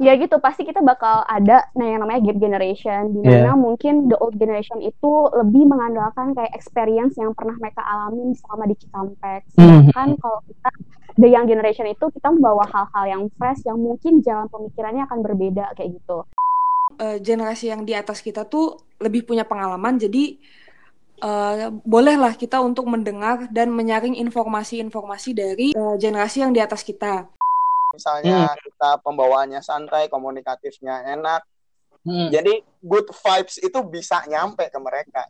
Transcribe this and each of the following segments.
ya gitu pasti kita bakal ada nah yang namanya gap generation di mana yeah. mungkin the old generation itu lebih mengandalkan kayak experience yang pernah mereka alami selama di Cikampek hmm. mm. kalau kita the young generation itu kita membawa hal-hal yang fresh yang mungkin jalan pemikirannya akan berbeda kayak gitu uh, generasi yang di atas kita tuh lebih punya pengalaman jadi uh, bolehlah kita untuk mendengar dan menyaring informasi-informasi dari uh, generasi yang di atas kita misalnya hmm. kita pembawaannya santai komunikatifnya enak hmm. jadi good vibes itu bisa nyampe ke mereka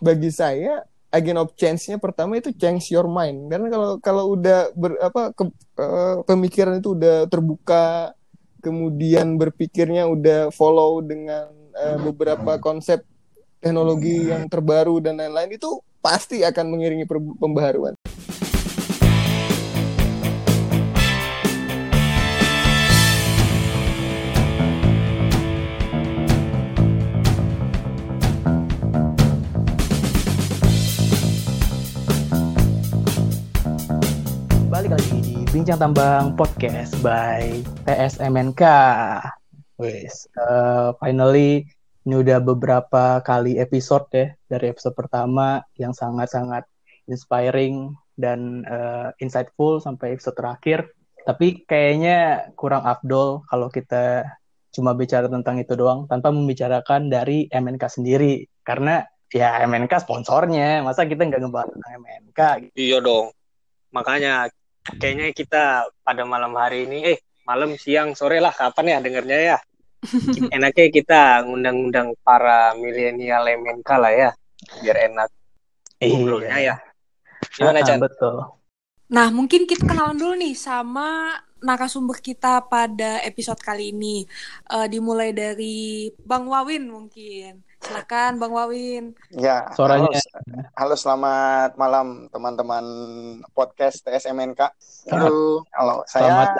bagi saya agent of change-nya pertama itu change your mind karena kalau kalau udah ber, apa ke, uh, pemikiran itu udah terbuka kemudian berpikirnya udah follow dengan uh, beberapa konsep teknologi yang terbaru dan lain-lain itu pasti akan mengiringi pembaharuan. Bincang Tambang Podcast by PSMNK. Wes, uh, finally ini udah beberapa kali episode ya dari episode pertama yang sangat-sangat inspiring dan uh, insightful sampai episode terakhir. Tapi kayaknya kurang afdol kalau kita cuma bicara tentang itu doang tanpa membicarakan dari MNK sendiri karena ya MNK sponsornya masa kita nggak ngebahas tentang MNK iya dong makanya kayaknya kita pada malam hari ini eh malam siang sore lah kapan ya dengernya ya? Enaknya kita ngundang-undang para milenial MNK lah ya biar enak. Ngobrolnya ya. Gimana Chan? betul. Nah mungkin kita kenalan dulu nih sama narasumber kita pada episode kali ini. Uh, dimulai dari Bang Wawin mungkin Silakan Bang Wawin. Ya, suaranya. Halo, halo selamat malam teman-teman podcast TSMNK. Halo. Halo, saya selamat.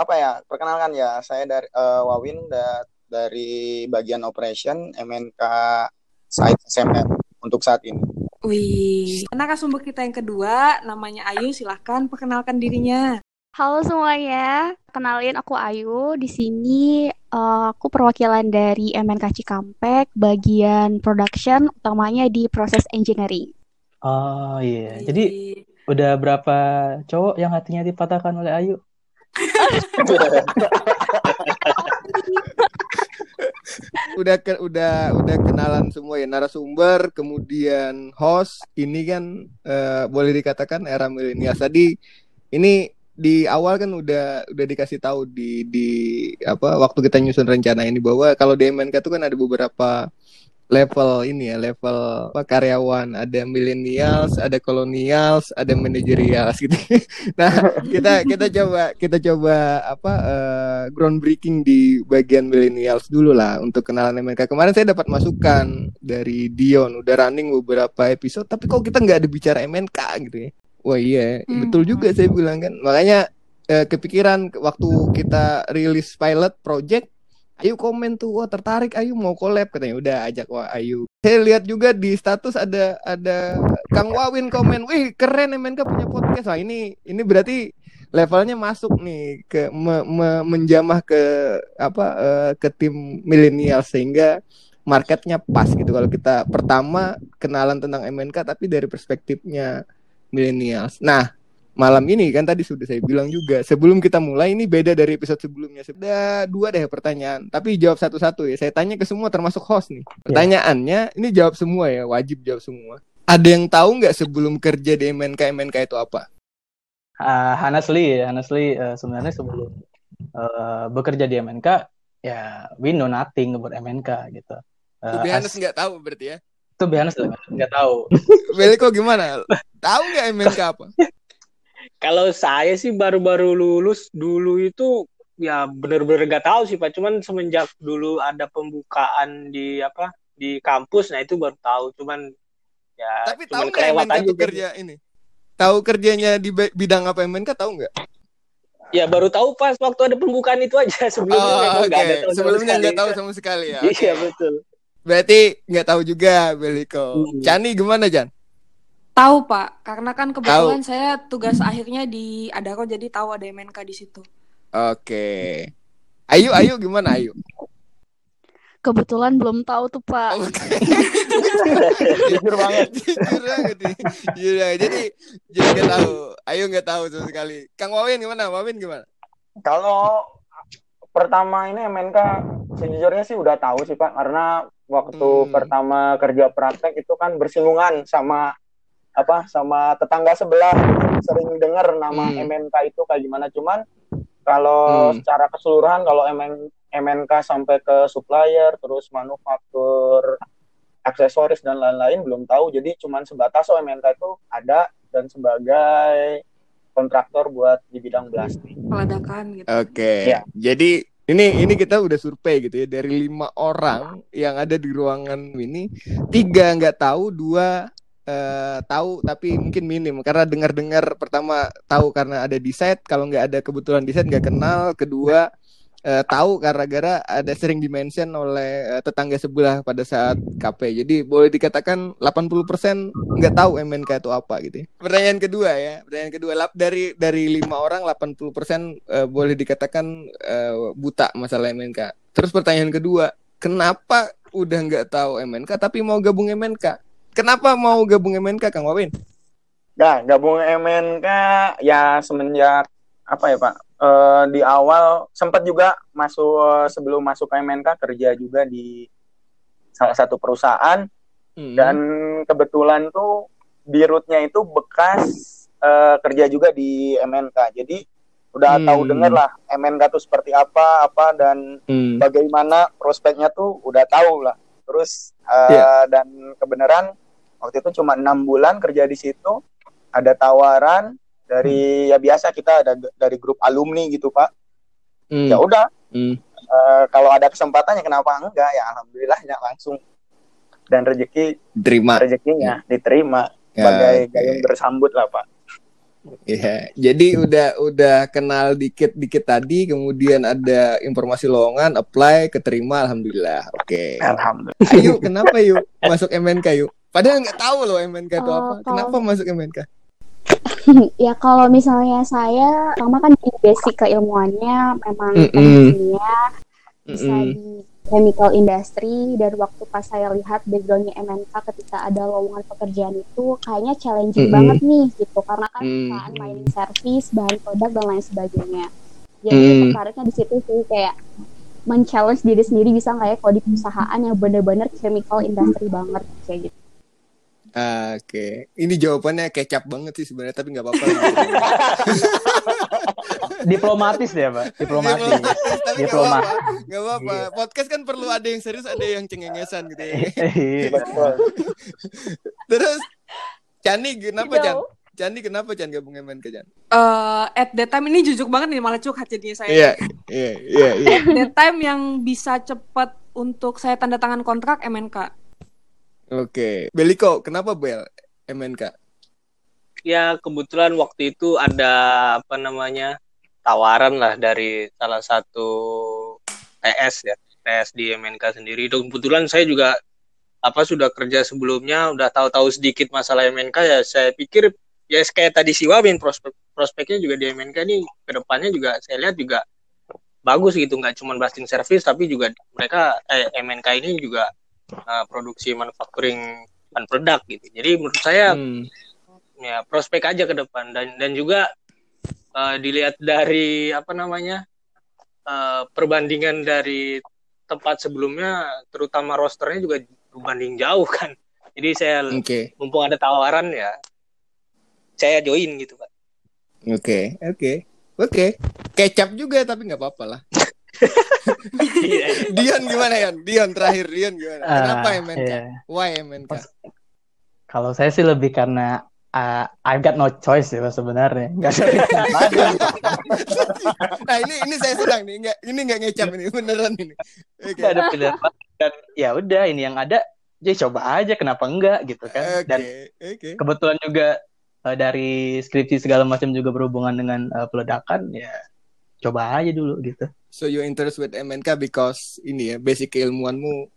apa ya? Perkenalkan ya, saya dari uh, Wawin da dari bagian operation MNK Site SMM untuk saat ini. Wih, narasumber kita yang kedua namanya Ayu, silahkan perkenalkan dirinya. Halo semuanya, kenalin aku Ayu. Di sini uh, aku perwakilan dari MNK Cikampek, bagian production, utamanya di proses engineering. Oh iya, yeah. jadi udah berapa cowok yang hatinya dipatahkan oleh Ayu? udah ke, udah udah kenalan semua ya narasumber kemudian host ini kan uh, boleh dikatakan era milenial tadi ini di awal kan udah udah dikasih tahu di di apa waktu kita nyusun rencana ini bahwa kalau di MNK itu kan ada beberapa level ini ya level apa karyawan ada millennials ada kolonials ada managerials gitu. Nah kita kita coba kita coba apa uh, groundbreaking di bagian millennials dulu lah untuk kenalan MNK kemarin saya dapat masukan dari Dion udah running beberapa episode tapi kok kita nggak ada bicara MNK gitu ya Wah iya, hmm. betul juga saya bilang kan. Makanya eh, kepikiran waktu kita rilis pilot project, Ayu komen tuh, wah tertarik Ayu mau collab katanya. Udah ajak wah Ayu. Saya lihat juga di status ada ada Kang Wawin komen, wih keren MNK punya podcast. Wah ini ini berarti levelnya masuk nih ke me, me, menjamah ke apa uh, ke tim milenial sehingga marketnya pas gitu kalau kita pertama kenalan tentang MNK tapi dari perspektifnya millennials. Nah, malam ini kan tadi sudah saya bilang juga sebelum kita mulai ini beda dari episode sebelumnya. Sudah dua deh pertanyaan tapi jawab satu-satu ya. Saya tanya ke semua termasuk host nih. Ya. pertanyaannya ini jawab semua ya wajib jawab semua. Ada yang tahu nggak sebelum kerja di MNK MNK itu apa? Uh, honestly honestly uh, sebenarnya sebelum uh, bekerja di MNK ya we know nothing about MNK gitu. Uh, to be honest nggak tahu berarti ya itu biasa nggak tahu. Beliko gimana? Tahu nggak MNK apa? Kalau saya sih baru-baru lulus dulu itu ya bener-bener gak tahu sih pak. Cuman semenjak dulu ada pembukaan di apa di kampus, nah itu baru tahu. Cuman ya. Tapi tahu nggak MNK aja kerja ini? Tahu kerjanya di bidang apa MNK tahu nggak? Ya baru tahu pas waktu ada pembukaan itu aja sebelumnya oh, okay. ada tahu sebelumnya nggak tahu sama sekali ya. Okay. Iya betul. Berarti nggak tahu juga Beliko. Hmm. Cani gimana Jan? Tahu Pak, karena kan kebetulan tahu. saya tugas akhirnya di Adaro jadi tahu ada MNK di situ. Oke. Ayu, Ayu gimana Ayu? Kebetulan belum tahu tuh Pak. Oh, Jujur banget. Jujur banget. Jujur banget. Jadi jadi nggak tahu. Ayu nggak tahu sama sekali. Kang Wawin gimana? Wawin gimana? Kalau pertama ini MNK sejujurnya sih udah tahu sih Pak karena waktu Hmm. pertama kerja praktek itu kan bersinggungan sama apa sama tetangga sebelah sering dengar nama Hmm. MNK itu kayak gimana cuman kalau Hmm. secara keseluruhan kalau MN, MNK sampai ke supplier terus manufaktur aksesoris dan lain-lain belum tahu jadi cuman sebatas oh MNK itu ada dan sebagai kontraktor buat di bidang belasting. peledakan gitu. Oke. Iya. Jadi ini ini kita udah survei gitu ya dari lima orang yang ada di ruangan ini tiga nggak tahu dua eh, tahu tapi mungkin minim. Karena dengar-dengar pertama tahu karena ada di set kalau nggak ada kebetulan di set nggak kenal kedua eh, tahu karena gara ada sering dimention oleh eh, tetangga sebelah pada saat KP jadi boleh dikatakan 80% nggak tahu MNK itu apa gitu. Ya. pertanyaan kedua ya pertanyaan kedua. Lap dari dari lima orang 80% eh, boleh dikatakan eh, buta masalah MNK terus pertanyaan kedua kenapa udah nggak tahu MNK tapi mau gabung MNK kenapa mau gabung MNK Kang Wawin? Nah, gabung MNK ya semenjak apa ya Pak? Eh, di awal sempat juga masuk eh, sebelum masuk ke MNK kerja juga di salah satu perusahaan Hmm. dan kebetulan tuh di rootnya itu bekas eh, kerja juga di MNK. Jadi udah Hmm. tahu dengar lah MNK tuh seperti apa apa dan Hmm. bagaimana prospeknya tuh udah tahu lah. Terus eh, Iya. dan kebenaran waktu itu cuma enam bulan kerja di situ, ada tawaran dari ya biasa kita ada dari grup alumni gitu pak. Hmm. Ya udah Hmm. eh, kalau ada kesempatannya kenapa enggak ya alhamdulillah ya langsung dan rezeki terima rezekinya diterima Ya, sebagai oke. gayung bersambut lah pak. Iya, jadi udah udah kenal dikit-dikit tadi, kemudian ada informasi lowongan, apply, keterima, alhamdulillah. Oke. Alhamdulillah. Ayo, kenapa yuk masuk MNK yuk? Padahal nggak tahu loh MNK itu Oh, apa. kalau- Kenapa masuk MNK? ya kalau misalnya saya pertama kan di basic keilmuannya memang teknik kimia bisa di chemical industry dan waktu pas saya lihat backgroundnya MNK ketika ada lowongan pekerjaan itu kayaknya challenging Mm-mm. banget nih gitu karena kan Mm. perusahaan mining service bahan produk dan lain sebagainya jadi Mm. tertariknya di situ sih kayak men-challenge diri sendiri bisa nggak ya kalau di perusahaan yang bener-bener chemical industry banget kayak gitu Ah, Oke, ini jawabannya kecap banget sih sebenarnya, tapi nggak apa-apa. Diplomatis ya, Pak. Diplomatis. Diplomatis, tapi nggak Diplomat. apa-apa. Nggak apa-apa. Iya. Podcast kan perlu ada yang serius, ada yang cengengesan gitu ya. Iya. Terus, Cani kenapa. Chan? Cani kenapa Chan gabung MNK Chan? Eh, at that time ini jujuk banget nih malah curhat jadinya saya. Iya, iya, iya, iya. At that time yang bisa cepat untuk saya tanda tangan kontrak MNK. Oke, Beliko, kenapa Bel? MNK? ya kebetulan waktu itu ada apa namanya tawaran lah dari salah satu TS ya TS di MNK sendiri. Dan kebetulan saya juga apa sudah kerja sebelumnya udah tahu-tahu sedikit masalah MNK ya saya pikir ya kayak tadi si Wawin prospek prospeknya juga di MNK ini ke depannya juga saya lihat juga bagus gitu nggak cuma blasting service tapi juga mereka eh, MNK ini juga eh, produksi manufacturing dan produk gitu jadi menurut saya Hmm. ya prospek aja ke depan dan dan juga eh, dilihat dari apa namanya eh, perbandingan dari tempat sebelumnya terutama rosternya juga berbanding jauh kan jadi saya Oke, mumpung ada tawaran ya saya join gitu pak oke, oke, oke. Kecap juga tapi nggak apa-apa lah. Iya, Dion gimana Yan? Dion terakhir Dion gimana? Kenapa Ah, MNK? iya. Why MNK? Kalau saya sih lebih karena uh, I've got no choice ya sebenarnya. Nggak ada nah ini ini saya sedang nih, nggak ini nggak ngecap ini beneran ini. Oke. Nggak ada pilihan. Dan ya udah ini yang ada, ya coba aja kenapa enggak gitu kan. Oke, Dan oke. kebetulan juga uh, dari skripsi segala macam juga berhubungan dengan uh, peledakan ya coba aja dulu gitu. So you interest with MNK because ini ya basic keilmuanmu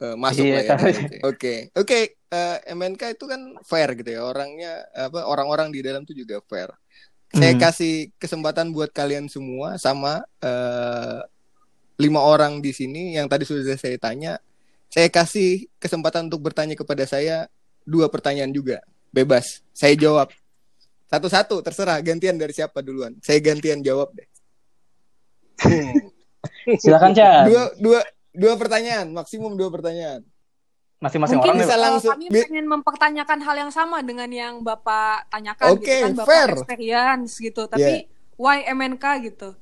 eh, masuk Iya, lah ya. Oke, oke. eh, MNK itu kan fair gitu ya orangnya apa orang-orang di dalam itu juga fair. Saya Hmm. kasih kesempatan buat kalian semua sama eh, lima orang di sini yang tadi sudah saya tanya, saya kasih kesempatan untuk bertanya kepada saya dua pertanyaan juga, bebas. Saya jawab satu-satu, terserah gantian dari siapa duluan. Saya gantian jawab deh. Silakan Chan. Dua dua dua pertanyaan, maksimum dua pertanyaan. Masing-masing Mungkin orang bisa uh, langsung kami bi- pengen mempertanyakan hal yang sama dengan yang Bapak tanyakan Oke, gitu kan Bapak fair. experience gitu. Tapi why MNK gitu?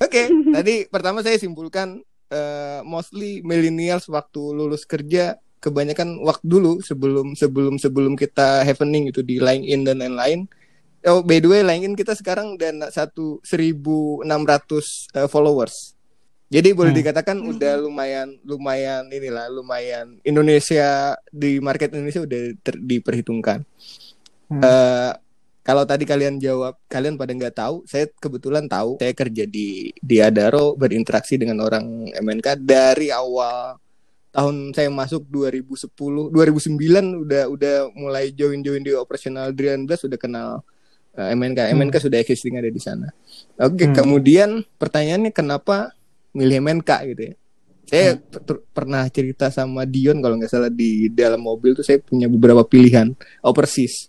Oke, tadi pertama saya simpulkan eh, mostly millennials waktu lulus kerja kebanyakan waktu dulu sebelum sebelum sebelum kita happening itu di LinkedIn dan lain-lain. Oh, by the way, LinkedIn kita sekarang dan satu 1.600 eh, followers. Jadi boleh Hmm. dikatakan Hmm. udah lumayan lumayan inilah lumayan Indonesia di market Indonesia udah ter- diperhitungkan. Hmm. Eh, kalau tadi kalian jawab, kalian pada nggak tahu. Saya kebetulan tahu. Saya kerja di di Adaro, berinteraksi dengan orang MNK dari awal tahun saya masuk 2010, 2009 udah udah mulai join join di operasional Drian Blast sudah kenal eh, MNK. Hmm. MNK sudah existing ada di sana. Oke, Hmm. kemudian pertanyaannya kenapa milih MNK gitu ya? Saya Hmm. per- pernah cerita sama Dion kalau nggak salah di dalam mobil tuh saya punya beberapa pilihan overseas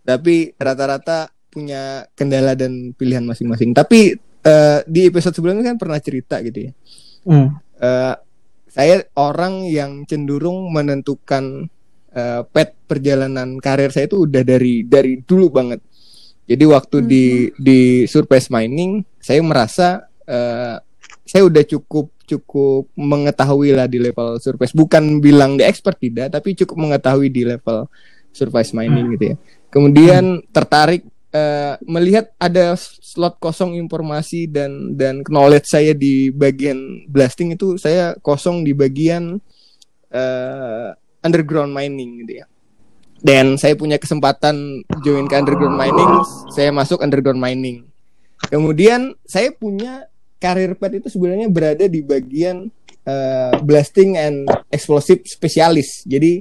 tapi rata-rata punya kendala dan pilihan masing-masing. Tapi eh, di episode sebelumnya kan pernah cerita gitu ya. Hmm. Eh, saya orang yang cenderung menentukan eh, pet perjalanan karir saya itu udah dari dari dulu banget. Jadi waktu di di surface mining saya merasa eh, saya udah cukup cukup mengetahui lah di level surface. Bukan bilang di expert tidak, tapi cukup mengetahui di level surface mining gitu ya. Kemudian tertarik eh, melihat ada slot kosong informasi dan dan knowledge saya di bagian blasting itu saya kosong di bagian eh, underground mining gitu ya. Dan saya punya kesempatan join ke underground mining, saya masuk underground mining. Kemudian saya punya karir pet itu sebenarnya berada di bagian eh, blasting and explosive specialist. Jadi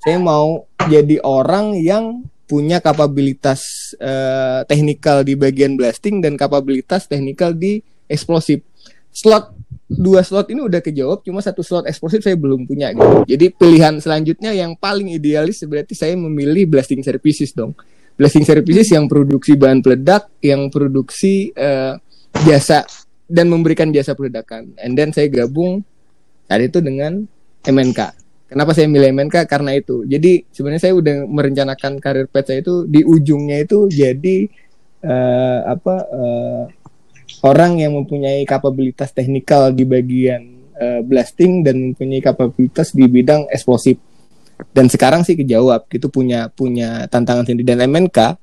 saya mau jadi orang yang punya kapabilitas eh, teknikal di bagian blasting dan kapabilitas teknikal di eksplosif. Slot dua slot ini udah kejawab, cuma satu slot eksplosif saya belum punya gitu. Jadi pilihan selanjutnya yang paling idealis berarti saya memilih blasting services dong. Blasting services yang produksi bahan peledak, yang produksi eh, jasa dan memberikan jasa peledakan. And then saya gabung saat itu dengan MNK. Kenapa saya milih MNK? Karena itu. Jadi sebenarnya saya udah merencanakan karir pet saya itu di ujungnya itu jadi eh, apa eh, orang yang mempunyai kapabilitas teknikal di bagian eh, blasting dan mempunyai kapabilitas di bidang eksplosif. Dan sekarang sih kejawab gitu punya punya tantangan sendiri dan MNK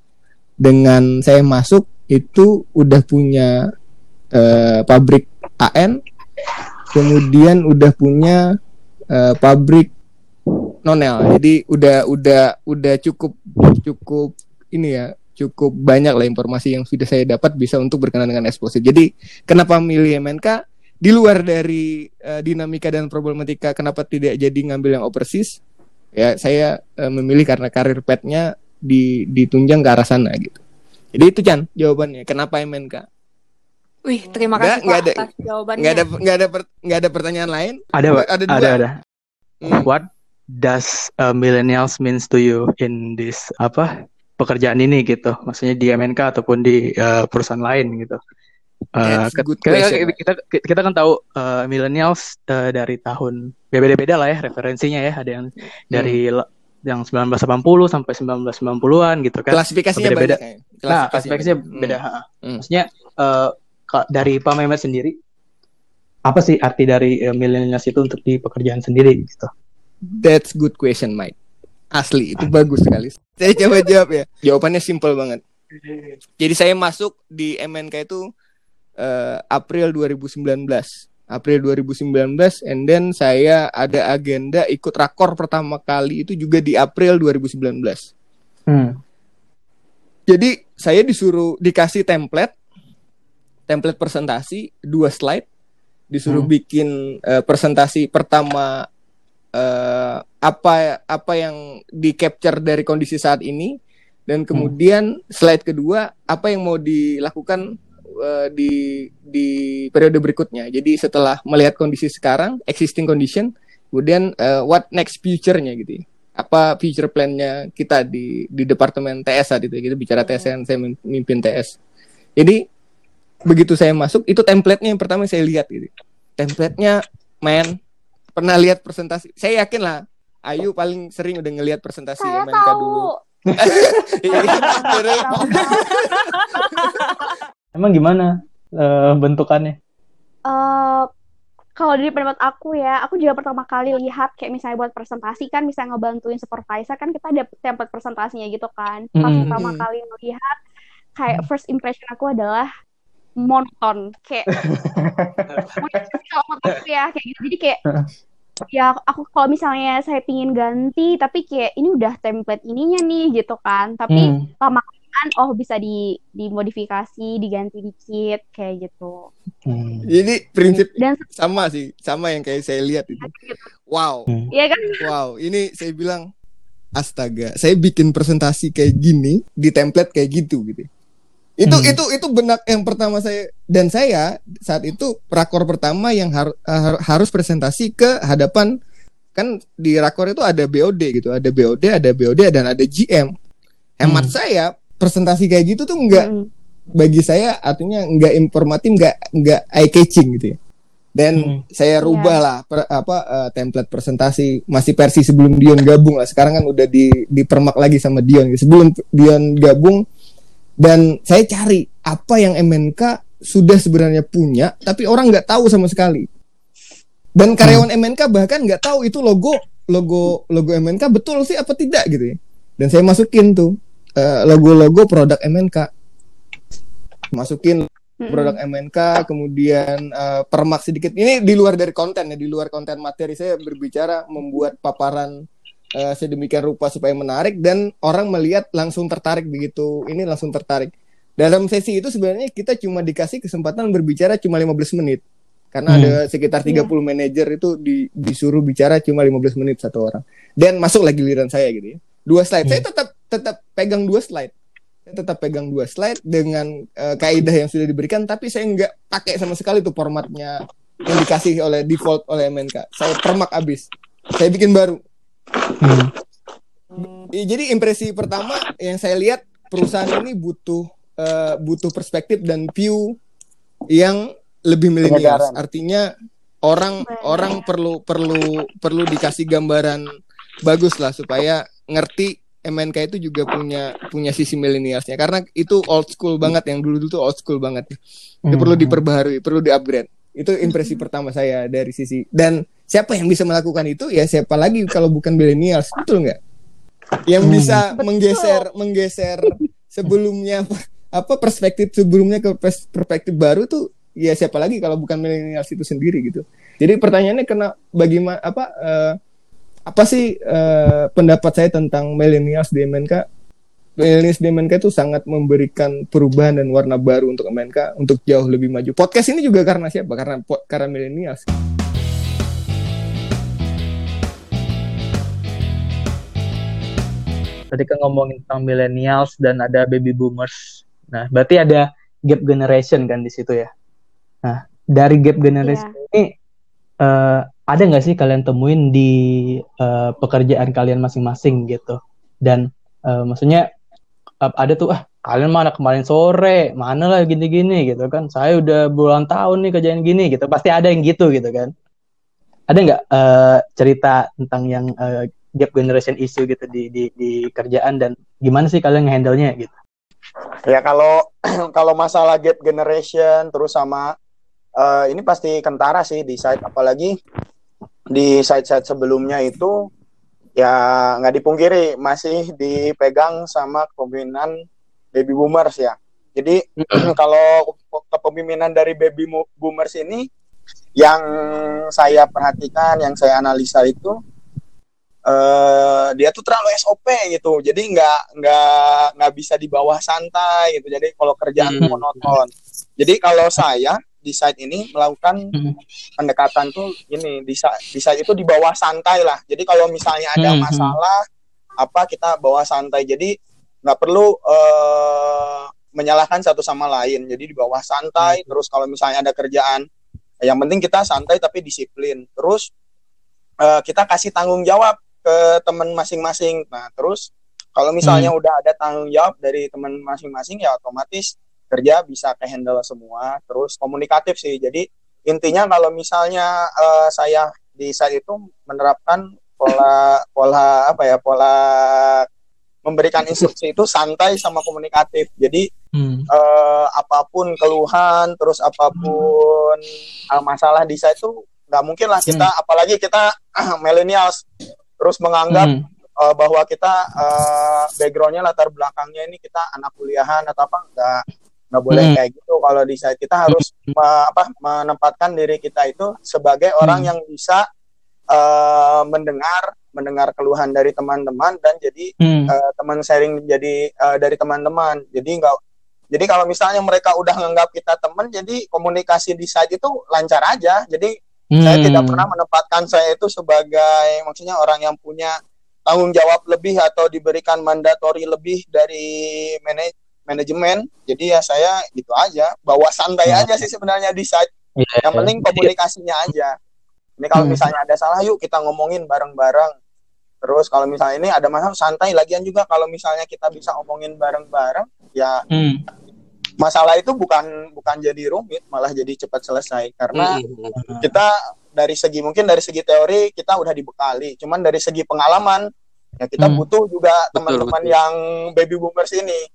dengan saya masuk itu udah punya eh, pabrik AN kemudian udah punya eh, pabrik nonel jadi udah udah udah cukup cukup ini ya cukup banyak lah informasi yang sudah saya dapat bisa untuk berkenan dengan eksplosif jadi kenapa milih MNK di luar dari eh, dinamika dan problematika kenapa tidak jadi ngambil yang overseas ya saya eh, memilih karena karir petnya di ditunjang ke arah sana gitu jadi itu Chan jawabannya kenapa MNK Wih, terima Nggak, kasih nggak Pak ada- atas jawabannya. nggak ada nggak ada per- nggak ada pertanyaan lain Ada, Pak. ada dua ada, ada. Hmm. What does uh, millennials means to you in this apa pekerjaan ini gitu? Maksudnya di MNK ataupun di uh, perusahaan lain gitu. Uh, That's ke- good kita, kita kita kan tahu uh, millennials uh, dari tahun ya beda-beda lah ya referensinya ya. Ada yang dari Hmm. la- yang 1980 sampai 1990-an gitu kan. klasifikasinya Beda-beda. banyak kayaknya. Nah, klasifikasinya banyak. Hmm. beda. ha. Hmm. Maksudnya eh, ka- dari Pak Mehmet sendiri, apa sih arti dari eh, millennials itu untuk di pekerjaan sendiri gitu? That's good question, Mike. Asli, itu bagus sekali. Saya coba jawab ya. Jawabannya simple banget. Jadi saya masuk di MNK itu eh, April 2019. April 2019 and then saya ada agenda ikut rakor pertama kali itu juga di April 2019. Hmm. Jadi saya disuruh dikasih template, template presentasi dua slide, disuruh Hmm. bikin eh, presentasi pertama eh, apa apa yang di capture dari kondisi saat ini, dan kemudian slide kedua apa yang mau dilakukan uh, di di periode berikutnya. Jadi setelah melihat kondisi sekarang, existing condition, kemudian uh, what next future-nya gitu. Ya. Apa future plan-nya kita di di departemen TS saat itu. Kita bicara TS yang saya memimpin TS. Jadi begitu saya masuk itu template-nya yang pertama saya lihat gitu. Template-nya man pernah lihat presentasi. Saya yakin lah Ayu paling sering udah ngelihat presentasi saya MNK tahu. dulu. Emang gimana uh, bentukannya? Uh, kalau dari pendapat aku ya, aku juga pertama kali lihat kayak misalnya buat presentasi kan misalnya ngebantuin supervisor kan kita ada template presentasinya gitu kan. Pas Mm-hmm. pertama kali melihat kayak first impression aku adalah monoton kayak kalau ya kayak gitu. Jadi kayak ya aku kalau misalnya saya pingin ganti tapi kayak ini udah template ininya nih gitu kan. Tapi Hmm. lama kelamaan oh bisa di dimodifikasi, diganti dikit kayak gitu. Hmm. Jadi prinsip Dan sama sih, sama yang kayak saya lihat itu. Wow, Hmm. Iya kan? wow, ini saya bilang astaga, saya bikin presentasi kayak gini di template kayak gitu gitu. Itu Hmm. itu itu benak yang pertama saya dan saya saat itu rakor pertama yang har- har- harus presentasi ke hadapan kan di rakor itu ada BOD gitu, ada BOD, ada BOD dan ada GM. Hemat Hmm. saya presentasi kayak gitu tuh enggak Mm-mm. bagi saya artinya nggak informatif nggak nggak eye catching gitu ya dan Hmm. saya rubah lah per- apa eh, template presentasi masih versi sebelum Dion gabung lah sekarang kan udah di dipermak lagi sama Dion gitu. sebelum Dion gabung dan saya cari apa yang MNK sudah sebenarnya punya tapi orang nggak tahu sama sekali. Dan karyawan MNK bahkan nggak tahu itu logo logo logo MNK betul sih apa tidak gitu ya. Dan saya masukin tuh eh, logo-logo produk MNK masukin Mm-mm. produk MNK kemudian eh, permak sedikit. Ini di luar dari konten ya di luar konten materi saya berbicara membuat paparan eh, sedemikian rupa supaya menarik dan orang melihat langsung tertarik begitu. Ini langsung tertarik. Dalam sesi itu sebenarnya kita cuma dikasih kesempatan berbicara cuma 15 menit. Karena Hmm. ada sekitar 30 manajer itu di- disuruh bicara cuma 15 menit satu orang. Dan masuk lagi giliran saya gitu ya. Dua slide. Saya tetap tetap pegang dua slide. Saya tetap pegang dua slide dengan eh, kaidah yang sudah diberikan tapi saya nggak pakai sama sekali tuh formatnya yang dikasih oleh default oleh MNK saya permak abis. Saya bikin baru Hmm. Ya, jadi impresi pertama yang saya lihat perusahaan ini butuh eh, butuh perspektif dan view yang lebih milenial. Artinya orang orang perlu perlu perlu dikasih gambaran bagus lah supaya ngerti MNK itu juga punya punya sisi milenialsnya karena itu old school banget yang dulu dulu tuh old school banget. Itu Hmm. perlu diperbaharui, perlu diupgrade. Itu impresi pertama saya dari sisi dan siapa yang bisa melakukan itu ya siapa lagi kalau bukan millennials betul nggak? Yang Hmm. bisa Betul. menggeser menggeser sebelumnya apa perspektif sebelumnya ke pers- perspektif baru tuh ya siapa lagi kalau bukan millennials itu sendiri gitu. Jadi pertanyaannya kena bagaimana apa eh, apa sih eh, pendapat saya tentang millennials di MNK? Millennials di MNK itu sangat memberikan perubahan dan warna baru untuk MNK untuk jauh lebih maju. Podcast ini juga karena siapa? Karena karena millennials. Tadi kan ngomongin tentang millennials dan ada baby boomers. Nah, berarti ada gap generation kan di situ ya. Nah, dari gap generation ini eh, ada nggak sih kalian temuin di eh, pekerjaan kalian masing-masing gitu? Dan eh, maksudnya ada tuh ah kalian mana kemarin sore mana lah gini-gini gitu kan? Saya udah bulan tahun nih kerjaan gini gitu. Pasti ada yang gitu gitu kan? Ada nggak eh, cerita tentang yang eh, gap generation issue gitu di di di kerjaan dan gimana sih kalian ngehandle-nya gitu? Ya kalau kalau masalah gap generation terus sama eh, ini pasti kentara sih di site apalagi di site-site sebelumnya itu ya nggak dipungkiri masih dipegang sama kepemimpinan baby boomers ya. Jadi kalau kepemimpinan dari baby boomers ini yang saya perhatikan, yang saya analisa itu eh dia tuh terlalu SOP gitu. Jadi nggak nggak nggak bisa di bawah santai gitu. Jadi kalau kerjaan Hmm. monoton. Jadi kalau saya di site ini melakukan Hmm. pendekatan tuh ini di site itu di bawah santai lah. Jadi kalau misalnya ada Hmm, hmm. masalah apa kita bawa santai. Jadi nggak perlu eh, menyalahkan satu sama lain. Jadi di bawah santai, hmm. terus kalau misalnya ada kerjaan, yang penting kita santai tapi disiplin. Terus uh, kita kasih tanggung jawab ke teman masing-masing. Nah, terus kalau misalnya hmm. udah ada tanggung jawab dari teman masing-masing ya otomatis kerja bisa ke handle semua. Terus komunikatif sih. Jadi intinya kalau misalnya uh, saya di saat itu menerapkan pola pola apa ya pola memberikan instruksi itu santai sama komunikatif. Jadi hmm. uh, apa pun keluhan, terus apa pun uh, masalah di saya itu nggak mungkin lah kita, hmm. apalagi kita uh, millennials, terus menganggap hmm. uh, bahwa kita uh, backgroundnya latar belakangnya ini kita anak kuliahan atau apa nggak nggak boleh hmm. kayak gitu. Kalau di saya kita harus hmm. me, apa menempatkan diri kita itu sebagai orang hmm. yang bisa uh, mendengar mendengar keluhan dari teman-teman dan jadi hmm. uh, teman sharing jadi uh, dari teman-teman jadi enggak jadi kalau misalnya mereka udah nganggap kita teman jadi komunikasi di site itu lancar aja jadi hmm. saya tidak pernah menempatkan saya itu sebagai maksudnya orang yang punya tanggung jawab lebih atau diberikan mandatori lebih dari manaj manajemen jadi ya saya gitu aja bawa santai hmm. aja sih sebenarnya di site yeah. yang penting komunikasinya aja ini kalau hmm. misalnya ada salah yuk kita ngomongin bareng-bareng Terus kalau misalnya ini ada masalah santai lagian juga kalau misalnya kita bisa omongin bareng-bareng ya hmm. masalah itu bukan bukan jadi rumit malah jadi cepat selesai karena hmm. kita dari segi mungkin dari segi teori kita udah dibekali cuman dari segi pengalaman ya kita hmm. butuh juga teman-teman yang baby boomers ini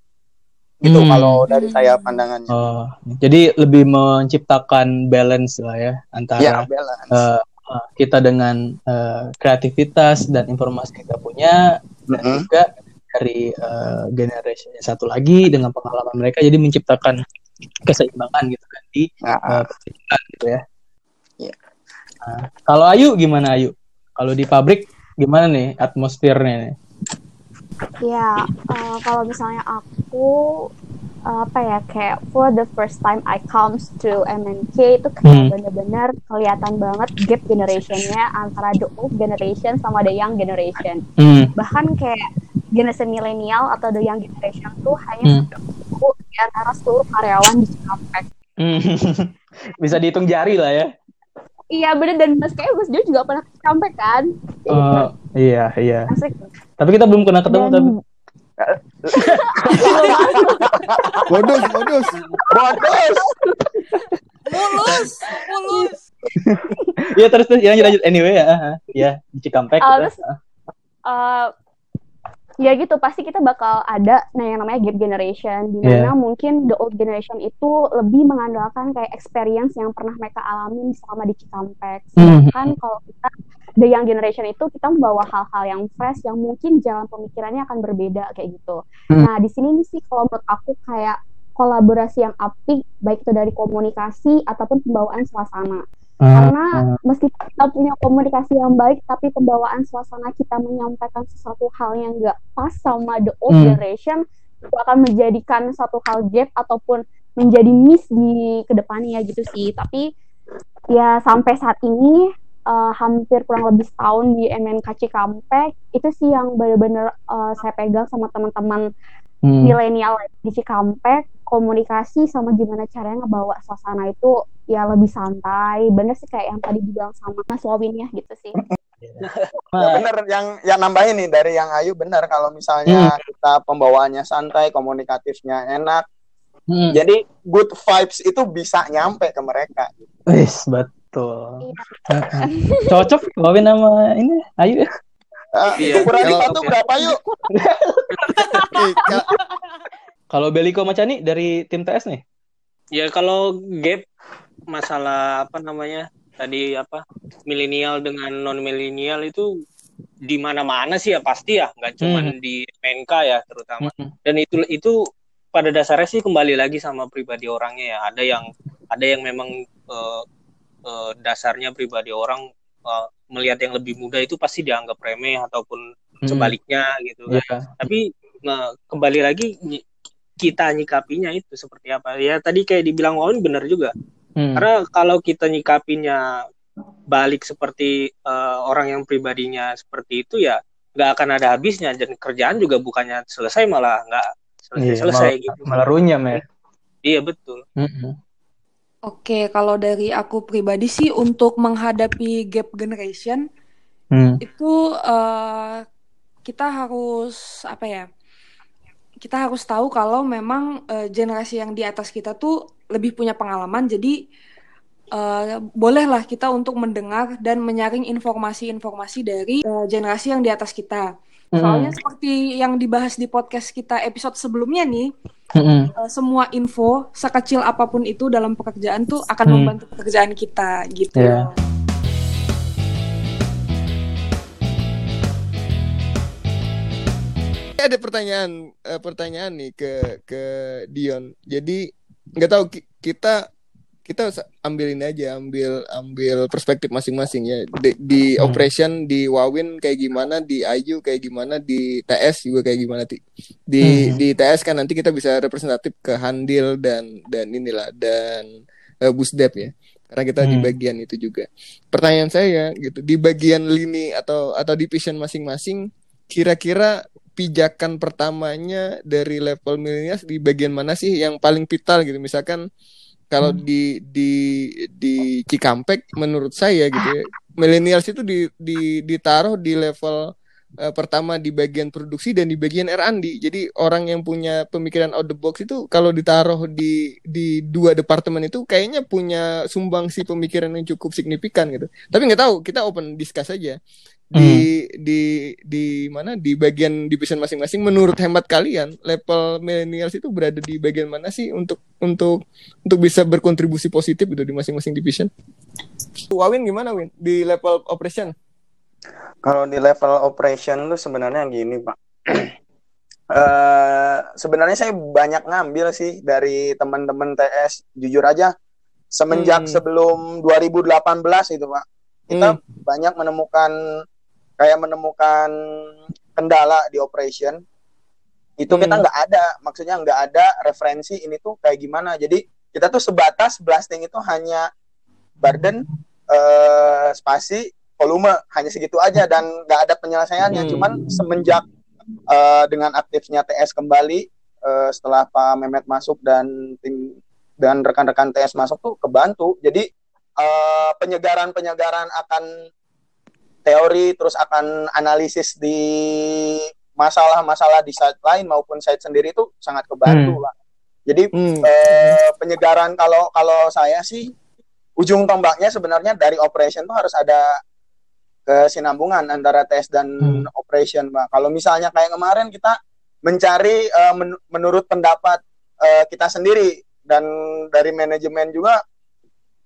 gitu hmm. kalau dari saya pandangannya. Oh, jadi lebih menciptakan balance lah ya antara ya, balance. Uh, uh, kita dengan uh, kreativitas dan informasi yang kita punya dan uh -huh. juga dari uh, generasi satu lagi dengan pengalaman mereka jadi menciptakan keseimbangan gitu kan di uh, gitu ya. Yeah. Nah, kalau Ayu gimana Ayu? Kalau di pabrik gimana nih atmosfernya nih? Ya, uh, kalau misalnya aku apa ya kayak for the first time I comes to MNK itu kayak hmm. bener-bener kelihatan banget gap generationnya antara the old generation sama the young generation. Hmm. Bahkan kayak generasi milenial atau the young generation tuh hanya hmm. di antara seluruh karyawan di Cikampek. Hmm. Bisa dihitung jari lah ya. Iya bener dan Mas kayak Mas Jo juga pernah ke Cikampek kan? Uh, iya iya. Asik. Tapi kita belum pernah ketemu dan, tapi modus, modus. Modus. Mulus, mulus. ya terus terus ya lanjut lanjut anyway ya. Ya di Cikampek. Uh, terus, uh, ya gitu pasti kita bakal ada nah yang namanya gap generation di mana yeah. mungkin the old generation itu lebih mengandalkan kayak experience yang pernah mereka alami selama di Cikampek. Mhm. Sedangkan mm -hmm. kalau kita the young generation itu kita membawa hal-hal yang fresh yang mungkin jalan pemikirannya akan berbeda kayak gitu. Hmm. Nah, di sini nih sih kalau menurut aku kayak kolaborasi yang apik baik itu dari komunikasi ataupun pembawaan suasana. Hmm. Karena meski kita punya komunikasi yang baik tapi pembawaan suasana kita menyampaikan sesuatu hal yang enggak pas sama the old hmm. generation itu akan menjadikan satu hal gap ataupun menjadi miss di ke depannya gitu sih. Tapi ya sampai saat ini uh, hampir kurang lebih setahun di MNK Cikampek itu sih yang benar-benar uh, saya pegang sama teman-teman hmm. milenial di Cikampek komunikasi sama gimana caranya ngebawa suasana itu ya lebih santai bener sih kayak yang tadi dibilang sama Mas Wawin ya gitu sih ya bener yang yang nambahin nih dari yang Ayu bener kalau misalnya hmm. kita pembawaannya santai komunikatifnya enak hmm. jadi good vibes itu bisa nyampe ke mereka Wis, betul Betul. Iya. Cocok Wawin nama ini Ayu ya. Uh, iya. Ukuran sepatu berapa yuk? kalau Beliko Macani dari tim TS nih? Ya kalau gap masalah apa namanya tadi apa milenial dengan non milenial itu di mana-mana sih ya pasti ya nggak cuma hmm. di PNK ya terutama hmm. dan itu itu pada dasarnya sih kembali lagi sama pribadi orangnya ya ada yang ada yang memang uh, uh, dasarnya pribadi orang uh, melihat yang lebih muda itu pasti dianggap remeh ataupun hmm. sebaliknya gitu kan. Yeah. Tapi uh, kembali lagi kita nyikapinya itu seperti apa. Ya tadi kayak dibilang Wawan benar juga. Hmm. Karena kalau kita nyikapinya balik seperti uh, orang yang pribadinya seperti itu ya nggak akan ada habisnya dan kerjaan juga bukannya selesai malah nggak selesai, iya, selesai mal gitu malah runyam ya iya betul mm -mm. Oke, kalau dari aku pribadi sih untuk menghadapi gap generation Hmm. itu uh, kita harus apa ya? Kita harus tahu kalau memang uh, generasi yang di atas kita tuh lebih punya pengalaman, jadi uh, bolehlah kita untuk mendengar dan menyaring informasi-informasi dari uh, generasi yang di atas kita. Soalnya Mm. seperti yang dibahas di podcast kita episode sebelumnya nih, Mm-mm. uh, semua info sekecil apa pun itu dalam pekerjaan tuh akan Hmm. membantu pekerjaan kita gitu. Iya. ada pertanyaan eh, pertanyaan nih ke ke Dion. Jadi nggak tahu ki- kita kita ambil ini aja, ambil ambil perspektif masing-masing ya. Di, di Hmm. operation di Wawin kayak gimana, di Ayu kayak gimana, di TS juga kayak gimana. Di Hmm. di TS kan nanti kita bisa representatif ke Handil dan dan inilah dan eh, Busdep ya. Karena kita di Hmm. bagian itu juga. Pertanyaan saya gitu, di bagian lini atau atau division masing-masing kira-kira pijakan pertamanya dari level milenial di bagian mana sih yang paling vital gitu misalkan kalau Hmm. di di di Cikampek menurut saya gitu ya millennials itu di, di ditaruh di level eh, pertama di bagian produksi dan di bagian R&D jadi orang yang punya pemikiran out the box itu kalau ditaruh di di dua departemen itu kayaknya punya sumbangsi pemikiran yang cukup signifikan gitu. Tapi nggak tahu kita open discuss aja di di di mana di bagian division masing-masing menurut hemat kalian level millennials itu berada di bagian mana sih untuk untuk untuk bisa berkontribusi positif gitu di masing-masing division Wawin gimana Win di level operation Kalau di level operation lu sebenarnya gini, Pak. Eh sebenarnya saya banyak ngambil sih dari teman-teman TS. Jujur aja, semenjak Hmm. sebelum 2018 itu, Pak. Kita banyak menemukan kayak menemukan kendala di operation. Itu kita Hmm. nggak ada, maksudnya nggak ada referensi ini tuh kayak gimana. Jadi kita tuh sebatas blasting itu hanya burden, eh, spasi, volume hanya segitu aja dan nggak ada penyelesaiannya. Hmm. Cuman semenjak eh, dengan aktifnya TS kembali eh, setelah Pak Mehmet masuk dan tim dan rekan-rekan TS masuk tuh kebantu. Jadi eh, penyegaran-penyegaran akan teori terus akan analisis di masalah-masalah di site lain maupun site sendiri itu sangat kebantu Hmm. Pak. Jadi Hmm. eh, penyegaran kalau kalau saya sih ujung tombaknya sebenarnya dari operation tuh harus ada kesinambungan antara tes dan Hmm. operation, Pak. Kalau misalnya kayak kemarin kita mencari eh, men- menurut pendapat eh, kita sendiri dan dari manajemen juga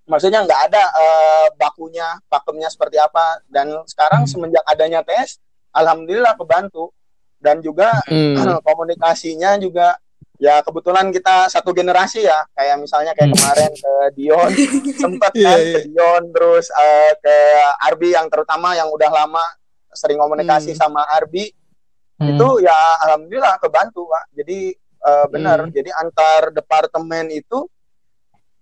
maksudnya nggak ada eh, bakunya, pakemnya seperti apa dan sekarang Hmm. semenjak adanya tes alhamdulillah kebantu dan juga Hmm. komunikasinya juga ya kebetulan kita satu generasi ya kayak misalnya kayak Hmm. kemarin ke Dion sempat Iya, kan iya. ke Dion terus eh, ke Arbi yang terutama yang udah lama sering komunikasi Hmm. sama Arbi Hmm. itu ya alhamdulillah kebantu pak jadi eh, benar Hmm. jadi antar departemen itu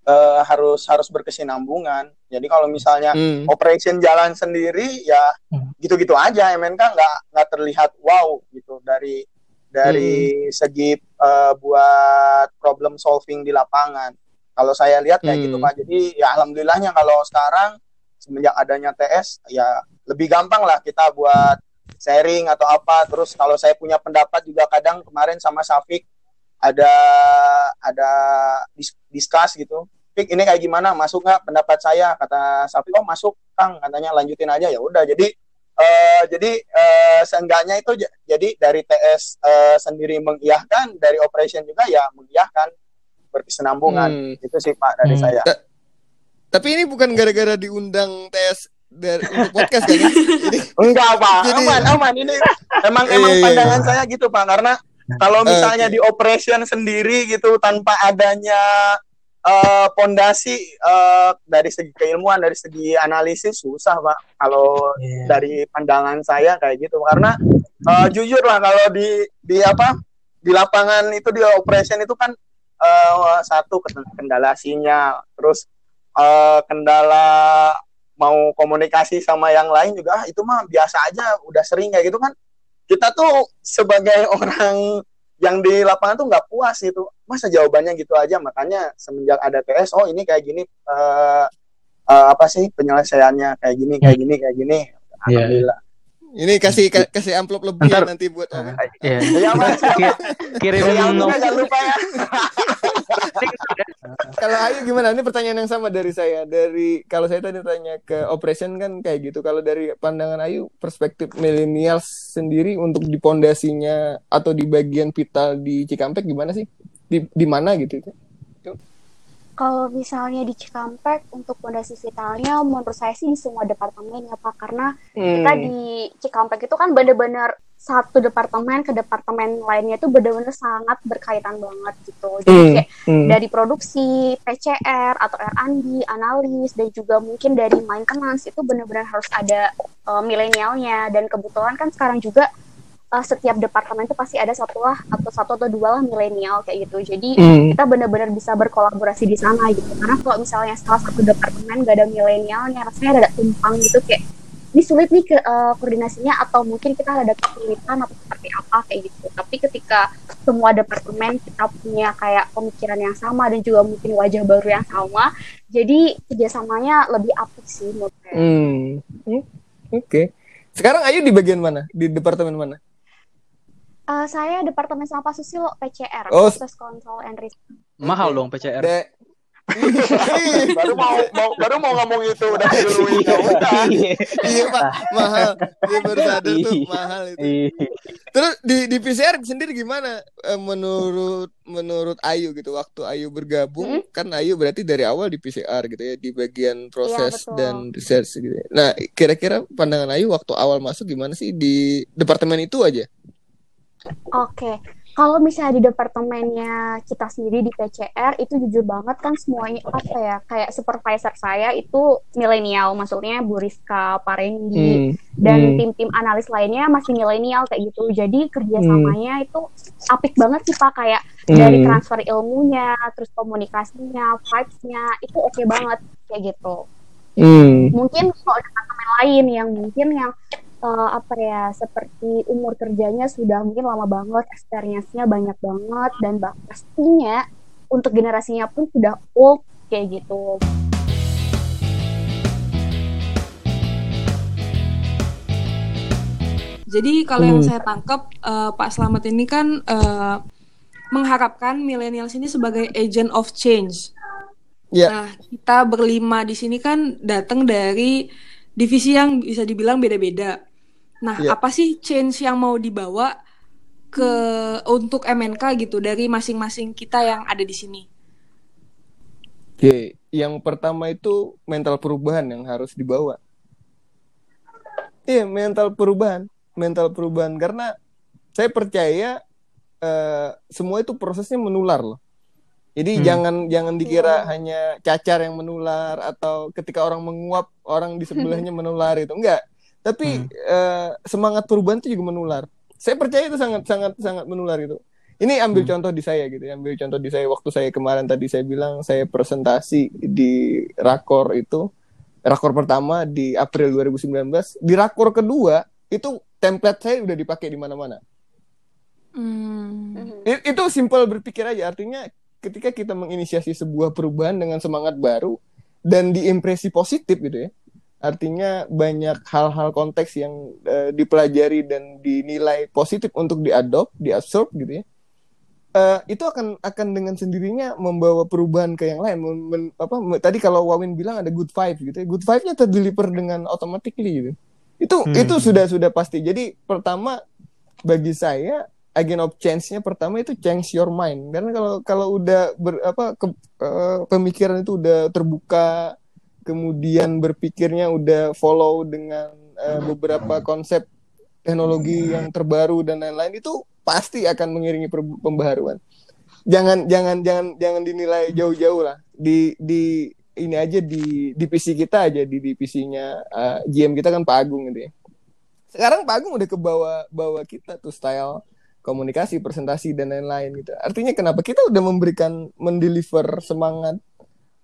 eh, harus harus berkesinambungan. Jadi kalau misalnya Hmm. operation jalan sendiri ya Hmm. gitu-gitu aja MNK nggak nggak terlihat wow gitu. Dari dari segi eh, buat problem solving di lapangan. Kalau saya lihat kayak Hmm. gitu pak. Jadi ya alhamdulillahnya kalau sekarang semenjak adanya TS ya lebih gampang lah kita buat sharing atau apa. Terus kalau saya punya pendapat juga kadang kemarin sama Safik ada ada dis- discuss gitu Fik ini kayak gimana? Masuk nggak? Pendapat saya kata Safik oh masuk Kang katanya. Lanjutin aja. Ya udah jadi eh, jadi eh, seenggaknya itu jadi dari TS eh, sendiri mengiyahkan dari operation juga ya mengiyahkan berkesinambungan. Hmm. itu sih Pak dari Hmm. saya. Tapi ini bukan gara-gara diundang tes dari untuk podcast kan? Jadi Enggak pak, Jadi- aman aman. Ini emang Iya, emang iya, pandangan saya gitu pak. Karena kalau misalnya Oke. di operation sendiri gitu tanpa adanya eh, pondasi eh, dari segi keilmuan dari segi analisis susah pak kalau Iya. dari pandangan saya kayak gitu karena eh, jujur lah kalau di di apa di lapangan itu di operation itu kan eh, satu kendala sinyal terus eh, kendala mau komunikasi sama yang lain juga ah, itu mah biasa aja udah sering kayak gitu kan kita tuh sebagai orang yang di lapangan tuh nggak puas itu masa jawabannya gitu aja? Makanya semenjak ada TS oh ini kayak gini uh, uh, apa sih penyelesaiannya? Kayak gini kayak gini kayak gini. Iya. alhamdulillah. Ini kasih ka- kasih amplop lebih Ntar- ya nanti buat Owen. Iya. ya mas. Ki- Kirim ya nom- jangan lupa ya Kalau Ayu gimana? Ini pertanyaan yang sama dari saya. Dari kalau saya tadi tanya ke operation kan kayak gitu. Kalau dari pandangan Ayu, perspektif milenial sendiri untuk di pondasinya atau di bagian vital di Cikampek gimana sih? Di di mana gitu? Kalau misalnya di Cikampek untuk fondasi vitalnya menurut saya sih di semua departemen ya Pak karena kita Hmm. di Cikampek itu kan bener-bener satu departemen ke departemen lainnya itu bener-bener sangat berkaitan banget gitu. Jadi Hmm, kayak hmm. dari produksi, PCR atau R&D, analis dan juga mungkin dari maintenance itu benar-benar harus ada uh, milenialnya dan kebetulan kan sekarang juga uh, setiap departemen itu pasti ada satu lah atau satu atau dua lah milenial kayak gitu. Jadi Hmm. kita benar-benar bisa berkolaborasi di sana gitu. Karena kalau misalnya salah satu departemen gak ada milenialnya, rasanya ada tumpang gitu kayak ini sulit nih ke uh, koordinasinya atau mungkin kita ada kesulitan atau seperti apa kayak gitu. Tapi ketika semua departemen kita punya kayak pemikiran yang sama dan juga mungkin wajah baru yang sama, jadi kerjasamanya lebih apik sih menurut saya. Hmm. Hmm. Oke. Sekarang Ayu di bagian mana? Di departemen mana? Uh, saya departemen sampah susilo PCR, Oh. Process Control and Risk. Mahal dong PCR. De- baru mau, mau baru mau ngomong itu udah duluin. Ya udah. Iya pak. Mahal. Dia baru sadar tuh Iya. mahal itu. Iya. terus di di PCR sendiri gimana? Eh, menurut menurut Ayu gitu waktu Ayu bergabung kan Ayu berarti dari awal di PCR gitu ya di bagian proses betul. dan research gitu ya. nah kira-kira pandangan Ayu waktu awal masuk gimana sih? Di departemen itu aja. Oke, kalau misalnya di departemennya kita sendiri di PCR itu jujur banget kan semuanya apa ya kayak supervisor saya itu milenial, maksudnya Bu Rizka, Pak Rendy, dan Hmm. tim-tim analis lainnya masih milenial kayak gitu. Jadi kerjasamanya itu apik banget sih Pak kayak dari Hmm. transfer ilmunya, terus komunikasinya, vibes-nya itu oke banget kayak gitu. Hmm. Mungkin kalau departemen lain yang mungkin yang eh, apa ya seperti umur kerjanya sudah mungkin lama banget, experience-nya banyak banget dan bah- pastinya untuk generasinya pun sudah old kayak gitu. Jadi kalau yang Hmm. saya tangkap eh, Pak Slamet ini kan eh, mengharapkan millennials ini sebagai agent of change. Ya. Nah, kita berlima di sini kan datang dari divisi yang bisa dibilang beda-beda. Nah, Ya. apa sih change yang mau dibawa ke untuk MNK gitu dari masing-masing kita yang ada di sini? Oke, yang pertama itu mental perubahan yang harus dibawa. Iya, mental perubahan, mental perubahan karena saya percaya eh, semua itu prosesnya menular loh. Jadi Hmm. jangan jangan dikira Iya. hanya cacar yang menular atau ketika orang menguap orang di sebelahnya menular itu enggak. Tapi Hmm. eh, semangat perubahan itu juga menular. Saya percaya itu sangat sangat sangat menular itu. Ini ambil Hmm. contoh di saya gitu, ya. ambil contoh di saya waktu saya kemarin tadi saya bilang saya presentasi di rakor itu, rakor pertama di April 2019, di rakor kedua itu template saya udah dipakai di mana-mana. Hmm. Itu simpel berpikir aja, artinya ketika kita menginisiasi sebuah perubahan dengan semangat baru dan diimpresi positif gitu ya, artinya banyak hal-hal konteks yang eh, dipelajari dan dinilai positif untuk diadop, diabsorb gitu ya. Eh, itu akan akan dengan sendirinya membawa perubahan ke yang lain. Men- men- apa tadi kalau Wawin bilang ada good vibe gitu ya, good vibe-nya terdeliver dengan automatically gitu. Itu Hmm. itu sudah sudah pasti. Jadi pertama bagi saya agent of change-nya pertama itu change your mind. Karena kalau kalau udah ber, apa ke- eh, pemikiran itu udah terbuka, kemudian berpikirnya udah follow dengan eh, beberapa konsep teknologi yang terbaru dan lain-lain itu pasti akan mengiringi pembaharuan. Jangan jangan jangan jangan dinilai jauh-jauh lah. Di di ini aja di divisi kita aja di divisinya eh, GM kita kan Pak Agung gitu ya. Sekarang Pak Agung udah ke bawah bawa kita tuh style komunikasi, presentasi dan lain-lain gitu. Artinya kenapa kita udah memberikan mendeliver semangat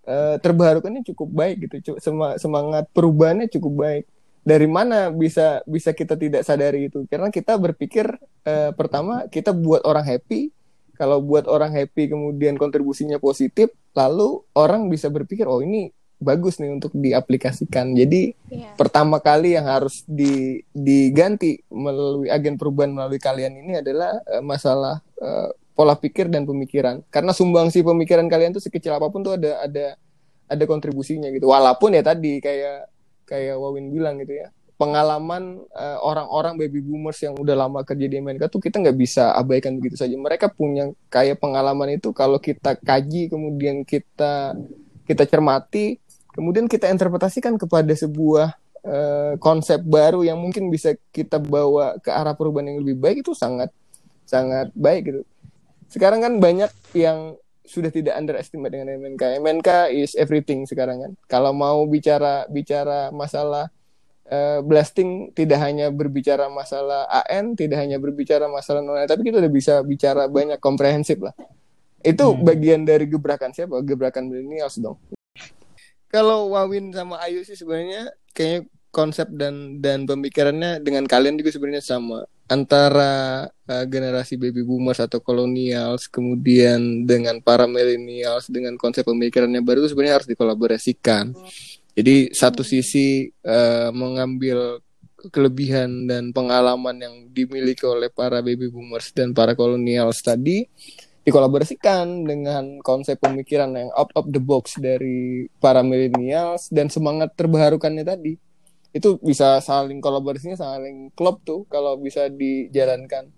eh, terbarukannya cukup baik gitu. Semangat perubahannya cukup baik. dari mana bisa bisa kita tidak sadari itu karena kita berpikir uh, pertama kita buat orang happy kalau buat orang happy kemudian kontribusinya positif lalu orang bisa berpikir oh ini bagus nih untuk diaplikasikan jadi yeah. pertama kali yang harus di, diganti melalui agen perubahan melalui kalian ini adalah uh, masalah uh, pola pikir dan pemikiran karena sumbangsi pemikiran kalian tuh sekecil apa pun tuh ada ada ada kontribusinya gitu walaupun ya tadi kayak kayak Wawin bilang gitu ya pengalaman uh, orang-orang baby boomers yang udah lama kerja di Amerika tuh kita nggak bisa abaikan begitu saja. Mereka punya kayak pengalaman itu kalau kita kaji kemudian kita kita cermati, kemudian kita interpretasikan kepada sebuah uh, konsep baru yang mungkin bisa kita bawa ke arah perubahan yang lebih baik itu sangat sangat baik gitu. Sekarang kan banyak yang sudah tidak underestimate dengan MNK. MNK is everything sekarang kan. Kalau mau bicara bicara masalah uh, blasting tidak hanya berbicara masalah AN, tidak hanya berbicara masalah non tapi kita udah bisa bicara banyak komprehensif lah. Itu hmm. bagian dari gebrakan siapa? Gebrakan millennials dong. Kalau Wawin sama Ayu sih sebenarnya kayaknya konsep dan dan pemikirannya dengan kalian juga sebenarnya sama antara uh, generasi baby boomers atau kolonials kemudian dengan para millennials dengan konsep pemikirannya baru itu sebenarnya harus dikolaborasikan. Jadi satu sisi uh, mengambil kelebihan dan pengalaman yang dimiliki oleh para baby boomers dan para kolonials tadi dikolaborasikan dengan konsep pemikiran yang out of the box dari para millennials dan semangat terbarukannya tadi itu bisa saling kolaborasinya saling klop tuh kalau bisa dijalankan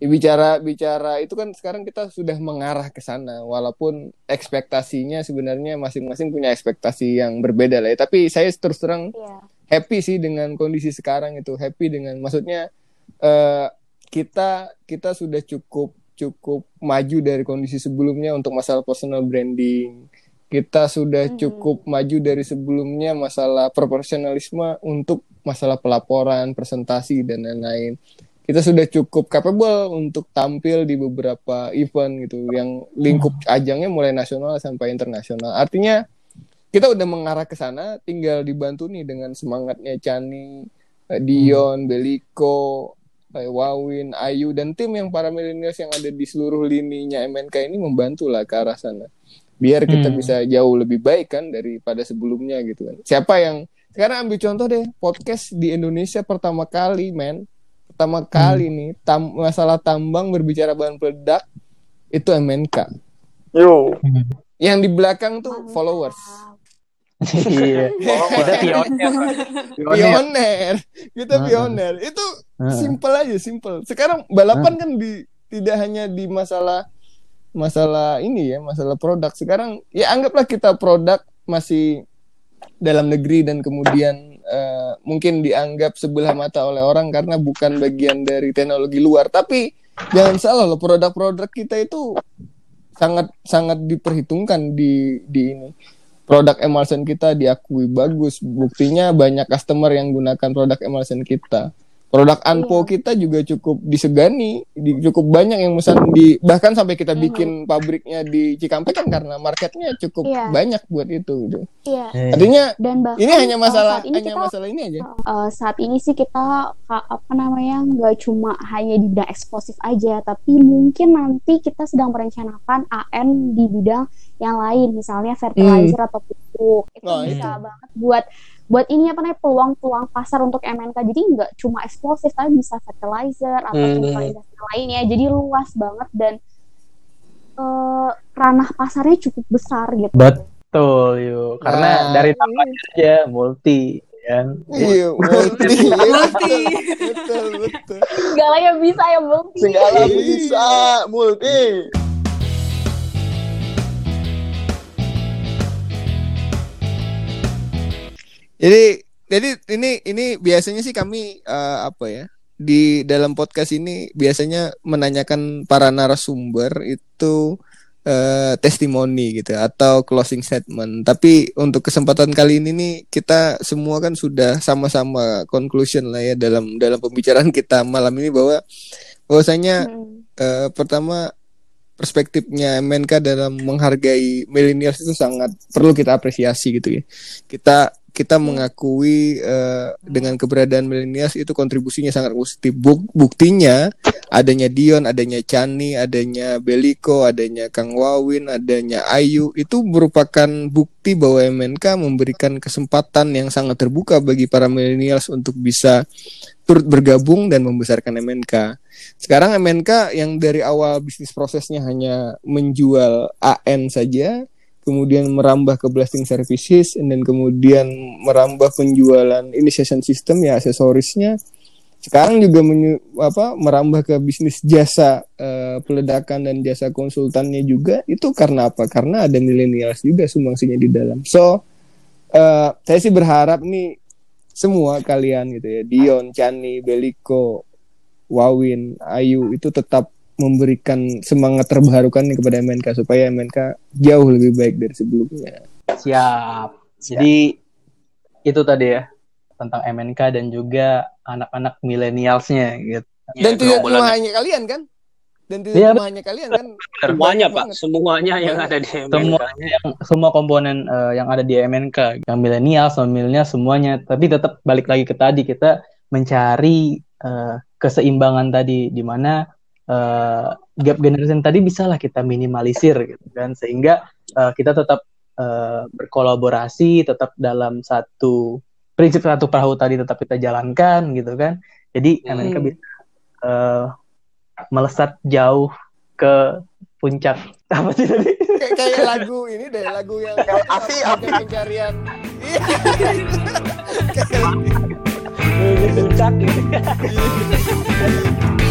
ya, bicara bicara itu kan sekarang kita sudah mengarah ke sana walaupun ekspektasinya sebenarnya masing-masing punya ekspektasi yang berbeda lah ya tapi saya terus terang yeah. happy sih dengan kondisi sekarang itu happy dengan maksudnya uh, kita kita sudah cukup cukup maju dari kondisi sebelumnya untuk masalah personal branding kita sudah cukup mm-hmm. maju dari sebelumnya masalah proporsionalisme untuk masalah pelaporan, presentasi dan lain-lain. Kita sudah cukup capable untuk tampil di beberapa event gitu yang lingkup mm. ajangnya mulai nasional sampai internasional. Artinya kita udah mengarah ke sana, tinggal dibantu nih dengan semangatnya Chani, eh, Dion, mm. Beliko, eh, Wawin, Ayu dan tim yang para milenials yang ada di seluruh lininya MNK ini membantu lah ke arah sana biar kita hmm. bisa jauh lebih baik kan daripada sebelumnya gitu kan. Siapa yang sekarang ambil contoh deh podcast di Indonesia pertama kali men. Pertama hmm. kali nih tam masalah tambang berbicara bahan peledak itu MNK yo. Yang di belakang tuh followers. Iya. Kita pioner. Pioner. Kita pioner. Itu simple aja simple. Sekarang balapan kan di tidak hanya di masalah masalah ini ya masalah produk. Sekarang ya anggaplah kita produk masih dalam negeri dan kemudian uh, mungkin dianggap sebelah mata oleh orang karena bukan bagian dari teknologi luar. Tapi jangan salah loh produk-produk kita itu sangat sangat diperhitungkan di di ini. Produk emulsion kita diakui bagus. Buktinya banyak customer yang gunakan produk emulsion kita Produk Anpo iya. kita juga cukup disegani, di, cukup banyak yang pesan di bahkan sampai kita iya. bikin pabriknya di Cikampek kan karena marketnya cukup iya. banyak buat itu gitu. Iya. iya. Artinya dan bahkan, ini hanya masalah ini hanya kita, masalah ini aja. Uh, saat ini sih kita apa namanya nggak cuma hanya di bidang eksplosif aja, tapi mungkin nanti kita sedang merencanakan AN di bidang yang lain, misalnya fertilizer hmm. atau pupuk. Itu oh, bisa itu. banget buat buat ini apa namanya peluang-peluang pasar untuk MNK jadi nggak cuma eksplosif tapi bisa fertilizer atau hmm. industri lainnya. Jadi luas banget dan uh, ranah pasarnya cukup besar gitu. Betul yuk. Karena nah, dari namanya aja multi kan? Iya multi. Multi. Betul betul. Segalanya bisa ya multi. Segala bisa. Multi Jadi jadi ini ini biasanya sih kami uh, apa ya di dalam podcast ini biasanya menanyakan para narasumber itu uh, testimoni gitu atau closing statement. Tapi untuk kesempatan kali ini nih kita semua kan sudah sama-sama conclusion lah ya dalam dalam pembicaraan kita malam ini bahwa bahwasanya hmm. uh, pertama perspektifnya Menka dalam menghargai milenial itu sangat perlu kita apresiasi gitu ya. Kita kita mengakui uh, dengan keberadaan milenials itu kontribusinya sangat positif. Buk buktinya adanya Dion, adanya Chani, adanya Beliko, adanya Kang Wawin, adanya Ayu itu merupakan bukti bahwa MNK memberikan kesempatan yang sangat terbuka bagi para milenials untuk bisa turut bergabung dan membesarkan MNK. Sekarang MNK yang dari awal bisnis prosesnya hanya menjual AN saja kemudian merambah ke blasting services, dan kemudian merambah penjualan initiation system ya aksesorisnya. Sekarang juga menyu, apa merambah ke bisnis jasa uh, peledakan dan jasa konsultannya juga itu karena apa? Karena ada millennials juga sumbangsinya di dalam. So uh, saya sih berharap nih semua kalian gitu ya, Dion, Chani, Beliko, Wawin, Ayu itu tetap memberikan semangat terbarukan kepada MNK supaya MNK jauh lebih baik dari sebelumnya. Siap. Jadi itu tadi ya tentang MNK dan juga anak-anak milenialsnya gitu. Dan ya, tidak cuma hanya kalian kan? Dan tidak ya, cuma hanya kalian kan? Semuanya Pak, semuanya yang ada di MNK. Semua yang semua komponen uh, yang ada di MNK, yang milenial, sama milenial semuanya. Tapi tetap balik lagi ke tadi kita mencari uh, keseimbangan tadi di mana uh, gap generation tadi bisa lah kita minimalisir gitu kan. Sehingga uh, kita tetap uh, berkolaborasi tetap dalam satu prinsip satu perahu tadi tetap kita jalankan gitu kan. Jadi hmm. Amerika bisa uh, melesat jauh ke puncak. Apa sih tadi? Kayak, kayak lagu ini deh lagu yang api api pencarian. Puncak. gitu